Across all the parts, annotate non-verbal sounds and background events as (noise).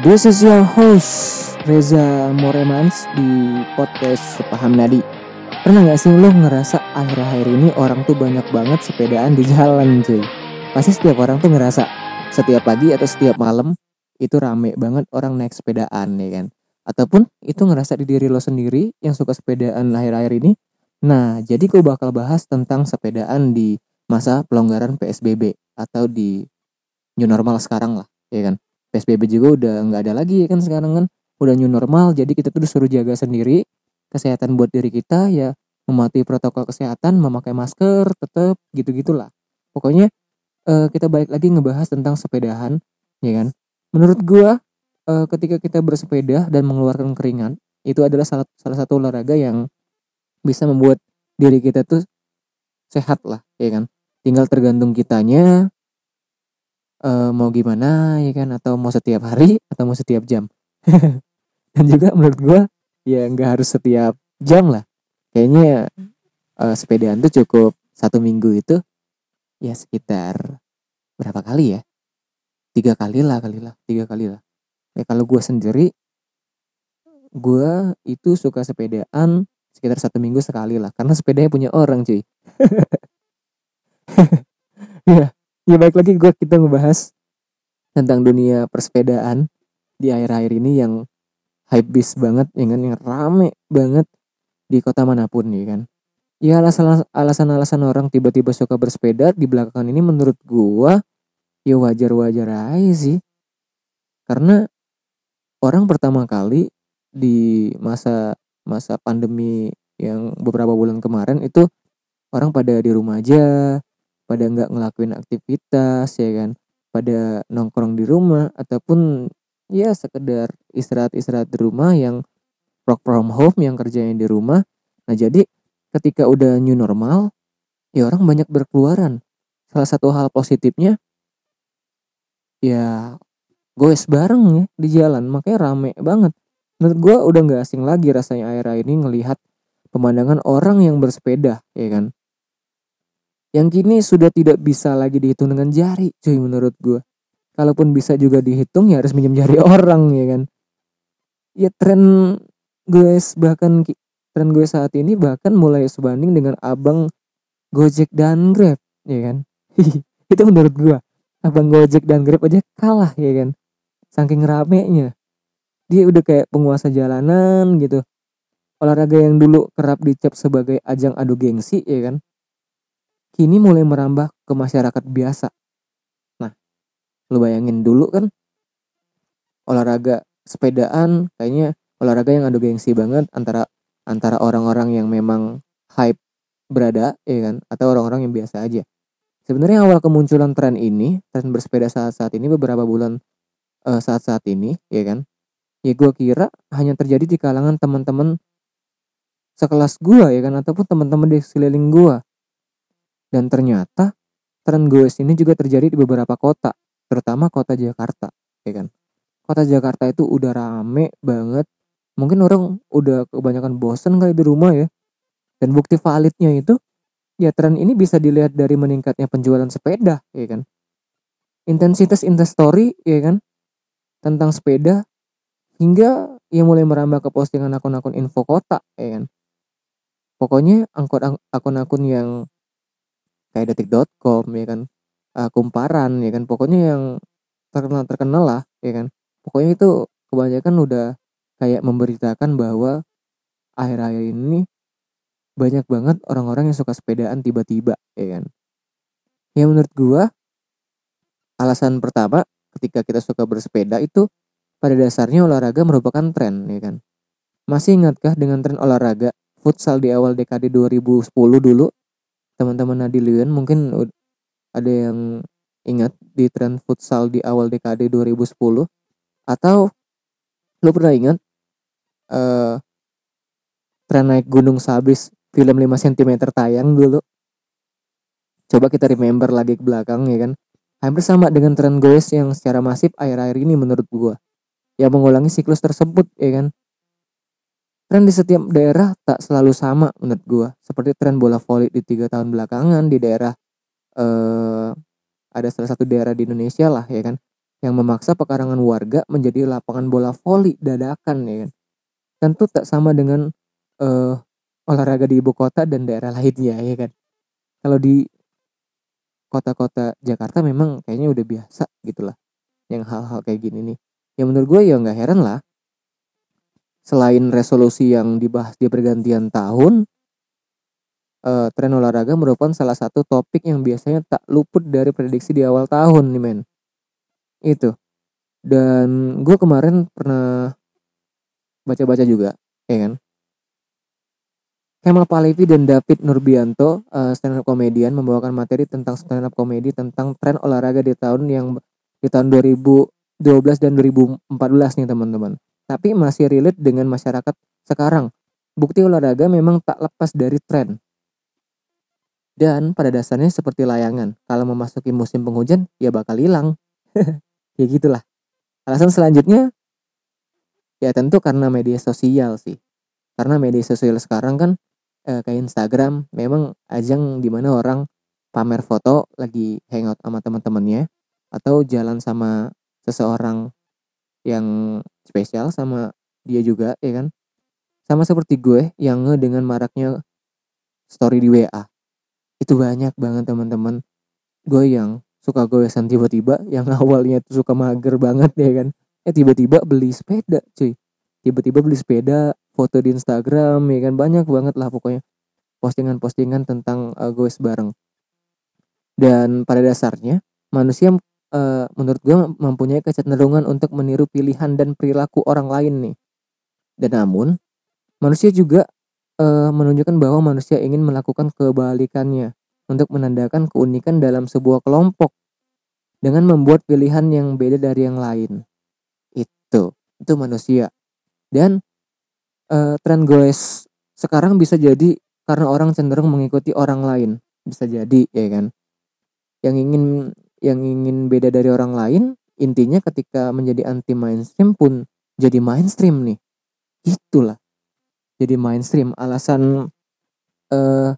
This is your host Reza Moremans di podcast Sepaham Nadi. Pernah gak sih lo ngerasa akhir-akhir ini orang tuh banyak banget sepedaan di jalan cuy? Pasti setiap orang tuh ngerasa setiap pagi atau setiap malam itu rame banget orang naik sepedaan ya kan? Ataupun itu ngerasa di diri lo sendiri yang suka sepedaan akhir-akhir ini. Nah, jadi gue bakal bahas tentang sepedaan di masa pelonggaran PSBB atau di new normal sekarang lah, ya kan? PSBB juga udah nggak ada lagi ya kan sekarang kan. Udah new normal jadi kita tuh disuruh jaga sendiri. Kesehatan buat diri kita ya mematuhi protokol kesehatan memakai masker tetap gitu gitulah pokoknya uh, kita balik lagi ngebahas tentang sepedahan ya kan. Menurut gua uh, ketika kita bersepeda dan mengeluarkan keringat itu adalah salah salah satu olahraga yang bisa membuat diri kita tuh sehat lah ya kan. Tinggal tergantung kitanya uh, mau gimana ya kan? Atau mau setiap hari atau mau setiap jam. (laughs) Dan juga menurut gue ya nggak harus setiap jam lah. Kayaknya uh, sepedaan tuh cukup satu minggu itu ya sekitar berapa kali ya? Tiga kali lah kali lah tiga kali lah. Ya kalau gue sendiri gue itu suka sepedaan sekitar satu minggu sekali lah. Karena sepedanya punya orang cuy. (laughs) Ya ya baik lagi gue kita ngebahas tentang dunia persepedaan di akhir-akhir ini yang hype bis banget ya kan? Yang rame banget di kota mana pun ya kan? Ya alasan alasan orang tiba-tiba suka bersepeda di belakangan ini menurut gue ya wajar-wajar aja sih. Karena orang pertama kali di masa masa pandemi yang beberapa bulan kemarin itu orang pada di rumah aja pada nggak ngelakuin aktivitas ya kan? Pada nongkrong di rumah ataupun ya sekedar istirahat-istirahat di rumah yang work from home yang kerjanya di rumah. Nah jadi ketika udah new normal ya orang banyak berkeluaran. Salah satu hal positifnya ya goes bareng ya di jalan makanya rame banget. Menurut gue udah nggak asing lagi rasanya air-air ini ngelihat pemandangan orang yang bersepeda ya kan yang kini sudah tidak bisa lagi dihitung dengan jari cuy menurut gue kalaupun bisa juga dihitung ya harus minjem jari (laughs) orang ya kan? Ya tren gue bahkan tren gue saat ini bahkan mulai sebanding dengan abang Gojek dan Grab ya kan? (laughs) Itu menurut gue abang Gojek dan Grab aja kalah ya kan? Saking ramenya. Dia udah kayak penguasa jalanan gitu. Olahraga yang dulu kerap dicap sebagai ajang adu gengsi ya kan kini mulai merambah ke masyarakat biasa. Nah, lu bayangin dulu kan olahraga sepedaan kayaknya olahraga yang adu gengsi banget antara antara orang-orang yang memang hype berada ya kan atau orang-orang yang biasa aja. Sebenarnya awal kemunculan tren ini, tren bersepeda saat-saat ini beberapa bulan uh, saat-saat ini ya kan. Ya gue kira hanya terjadi di kalangan teman-teman sekelas gue ya kan ataupun teman-teman di sekeliling gue dan ternyata tren goes ini juga terjadi di beberapa kota, terutama kota Jakarta, ya kan. Kota Jakarta itu udah rame banget. Mungkin orang udah kebanyakan bosen kali di rumah ya. Dan bukti validnya itu ya tren ini bisa dilihat dari meningkatnya penjualan sepeda, ya kan. Intensitas instastory, ya kan, tentang sepeda hingga ia mulai merambah ke postingan akun-akun info kota, ya kan. Pokoknya akun-akun yang kayak detik.com ya kan. Uh, kumparan ya kan. Pokoknya yang terkenal terkenal lah ya kan. Pokoknya itu kebanyakan udah kayak memberitakan bahwa akhir-akhir ini banyak banget orang-orang yang suka sepedaan tiba-tiba ya kan. Ya menurut gua alasan pertama ketika kita suka bersepeda itu pada dasarnya olahraga merupakan tren ya kan. Masih ingatkah dengan tren olahraga futsal di awal dekade 2010 dulu teman-teman Nadilian mungkin ada yang ingat di tren futsal di awal dekade 2010 atau lu pernah ingat uh, tren naik gunung sabis film 5 cm tayang dulu? Coba kita remember lagi ke belakang ya kan? Hampir sama dengan tren goes yang secara masif akhir-akhir ini menurut gua. Yang mengulangi siklus tersebut ya kan Tren di setiap daerah tak selalu sama menurut gue. Seperti tren bola voli di tiga tahun belakangan di daerah eh, ada salah satu daerah di Indonesia lah ya kan. yang memaksa pekarangan warga menjadi lapangan bola voli dadakan ya kan. Tentu tak sama dengan uh, olahraga di ibu kota dan daerah lainnya ya kan. Kalau di kota-kota Jakarta memang kayaknya udah biasa gitu lah yang hal-hal kayak gini nih. Ya menurut gue ya nggak heran lah. Selain resolusi yang dibahas di pergantian tahun, uh, tren olahraga merupakan salah satu topik yang biasanya tak luput dari prediksi di awal tahun nih men. Itu. Dan gue kemarin pernah baca-baca juga ya kan? Kemal Palevi dan David Nurbianto uh, stand up komedian membawakan materi tentang stand up komedi tentang tren olahraga di tahun yang di tahun 2012 dan 2014 nih teman-teman tapi masih relate dengan masyarakat sekarang. Bukti olahraga memang tak lepas dari tren. Dan pada dasarnya seperti layangan kalau memasuki musim penghujan ya bakal hilang. (laughs) Ya gitulah. Alasan selanjutnya ya tentu karena media sosial sih. Karena media sosial sekarang kan eh, kayak Instagram memang ajang di mana orang pamer foto lagi hangout sama teman-temannya atau jalan sama seseorang yang spesial sama dia juga ya kan? Sama seperti gue yang dengan maraknya story di WA itu banyak banget teman-teman. Gue yang suka goesan tiba-tiba yang (laughs) awalnya tuh suka mager banget ya kan? Eh tiba-tiba beli sepeda cuy. Tiba-tiba beli sepeda foto di Instagram ya kan? Banyak banget lah pokoknya postingan-postingan tentang uh, goes bareng. Dan pada dasarnya manusia uh, menurut gue mempunyai kecenderungan untuk meniru pilihan dan perilaku orang lain nih dan namun manusia juga uh, menunjukkan bahwa manusia ingin melakukan kebalikannya untuk menandakan keunikan dalam sebuah kelompok dengan membuat pilihan yang beda dari yang lain. Itu, itu manusia. Dan uh, tren goes sekarang bisa jadi karena orang cenderung mengikuti orang lain. Bisa jadi, ya kan? Yang ingin yang ingin beda dari orang lain, intinya ketika menjadi anti mainstream pun jadi mainstream nih. Itulah. Jadi mainstream. Alasan uh,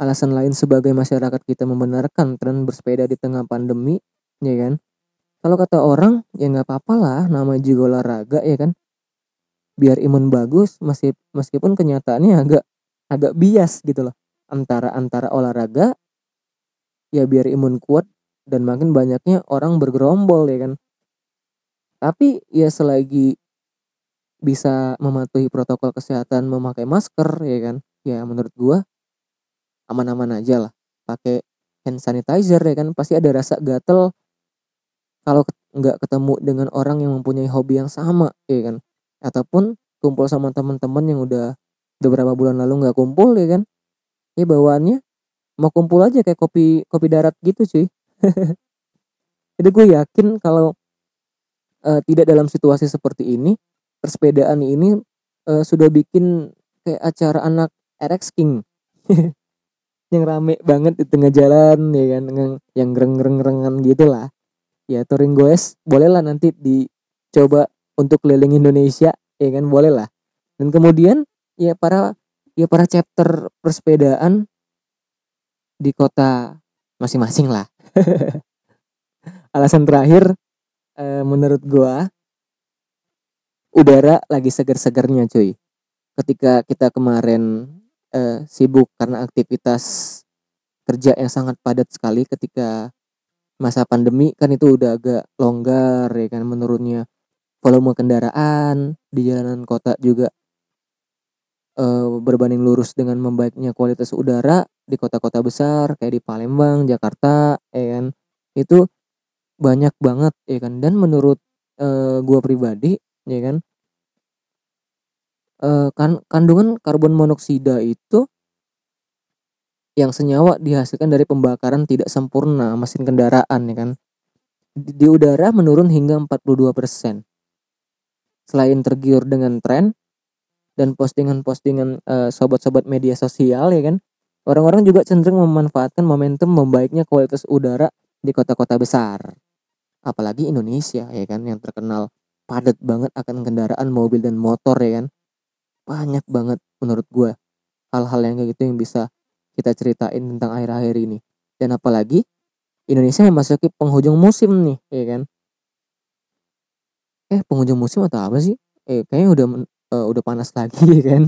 Alasan lain sebagai masyarakat kita membenarkan tren bersepeda di tengah pandemi, ya kan? Kalau kata orang, ya nggak apa-apa lah, nama juga olahraga, ya kan? Biar imun bagus, meskipun kenyataannya agak agak bias gitu loh. Antara antara olahraga, ya biar imun kuat dan makin banyaknya orang bergerombol ya kan. Tapi ya selagi bisa mematuhi protokol kesehatan memakai masker ya kan? Ya menurut gua aman-aman aja lah. Pakai hand sanitizer ya kan? Pasti ada rasa gatel kalau nggak ketemu dengan orang yang mempunyai hobi yang sama ya kan? Ataupun kumpul sama teman-teman yang udah beberapa bulan lalu nggak kumpul ya kan? Ya bawaannya mau kumpul aja kayak kopi kopi darat gitu cuy. (laughs) Jadi gue yakin kalau uh, tidak dalam situasi seperti ini persepedaan ini uh, sudah bikin kayak acara anak RX King. (laughs) Yang rame banget di tengah jalan ya kan yang, yang reng reng rengan gitu lah ya touring goes boleh lah nanti dicoba untuk keliling Indonesia ya kan boleh lah dan kemudian ya para ya para chapter persepedaan di kota masing-masing lah. (laughs) Alasan terakhir eh, menurut gua udara lagi seger-segernya cuy. Ketika kita kemarin uh, sibuk karena aktivitas kerja yang sangat padat sekali ketika masa pandemi kan itu udah agak longgar ya kan menurunnya volume kendaraan di jalanan kota juga uh, berbanding lurus dengan membaiknya kualitas udara di kota-kota besar kayak di Palembang, Jakarta, ya kan? Itu banyak banget ya kan? Dan menurut uh, gua pribadi ya kan? Uh, kan kandungan karbon monoksida itu yang senyawa dihasilkan dari pembakaran tidak sempurna mesin kendaraan ya kan? Di, di udara menurun hingga 42%. Selain tergiur dengan tren dan postingan-postingan uh, sobat-sobat media sosial ya kan, orang-orang juga cenderung memanfaatkan momentum membaiknya kualitas udara di kota-kota besar. Apalagi Indonesia ya kan? Yang terkenal padat banget akan kendaraan mobil dan motor ya kan? Banyak banget menurut gue hal-hal yang kayak gitu yang bisa kita ceritain tentang akhir-akhir ini. Dan apalagi Indonesia memasuki penghujung musim nih ya kan? Eh penghujung musim atau apa sih? Eh kayaknya udah uh, udah panas lagi (laughs) ya kan?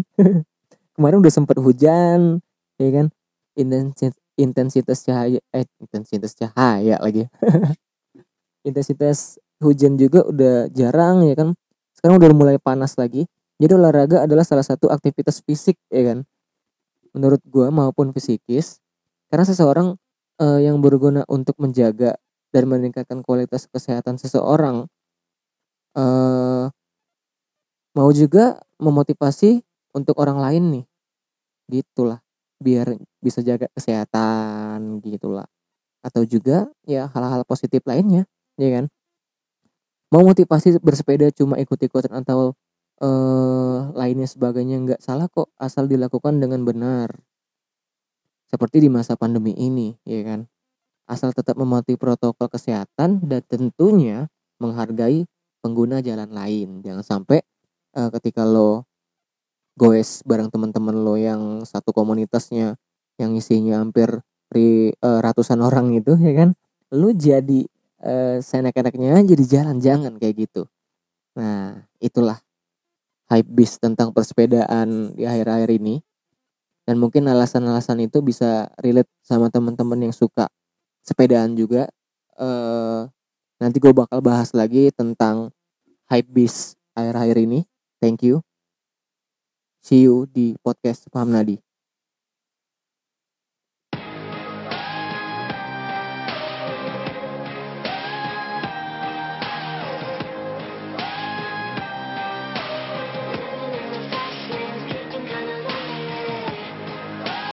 Kemarin udah sempet hujan ya kan? Intensitas intensitas cahaya eh intensitas cahaya lagi. (laughs) Intensitas hujan juga udah jarang ya kan? Sekarang udah mulai panas lagi. Jadi olahraga adalah salah satu aktivitas fisik ya kan? Menurut gue maupun fisikis karena seseorang uh, yang berguna untuk menjaga dan meningkatkan kualitas kesehatan seseorang uh, mau juga memotivasi untuk orang lain nih. Gitulah biar bisa jaga kesehatan gitulah. Atau juga ya hal-hal positif lainnya ya kan? Mau motivasi bersepeda cuma ikut-ikutan atau eh, lainnya sebagainya nggak salah kok asal dilakukan dengan benar. Seperti di masa pandemi ini ya kan? Asal tetap mematuhi protokol kesehatan dan tentunya menghargai pengguna jalan lain. Jangan sampai uh, ketika lo goes bareng teman-teman lo yang satu komunitasnya yang isinya hampir ri, uh, ratusan orang itu (laughs) ya kan? Lo jadi uh, seenak-enaknya jadi jalan jangan kayak gitu. Nah itulah hype beast tentang persepedaan di akhir-akhir ini. Dan mungkin alasan-alasan itu bisa relate sama teman-teman yang suka sepedaan juga. Uh, nanti gue bakal bahas lagi tentang hype beast akhir-akhir ini thank you. See you di podcast Paham Nadi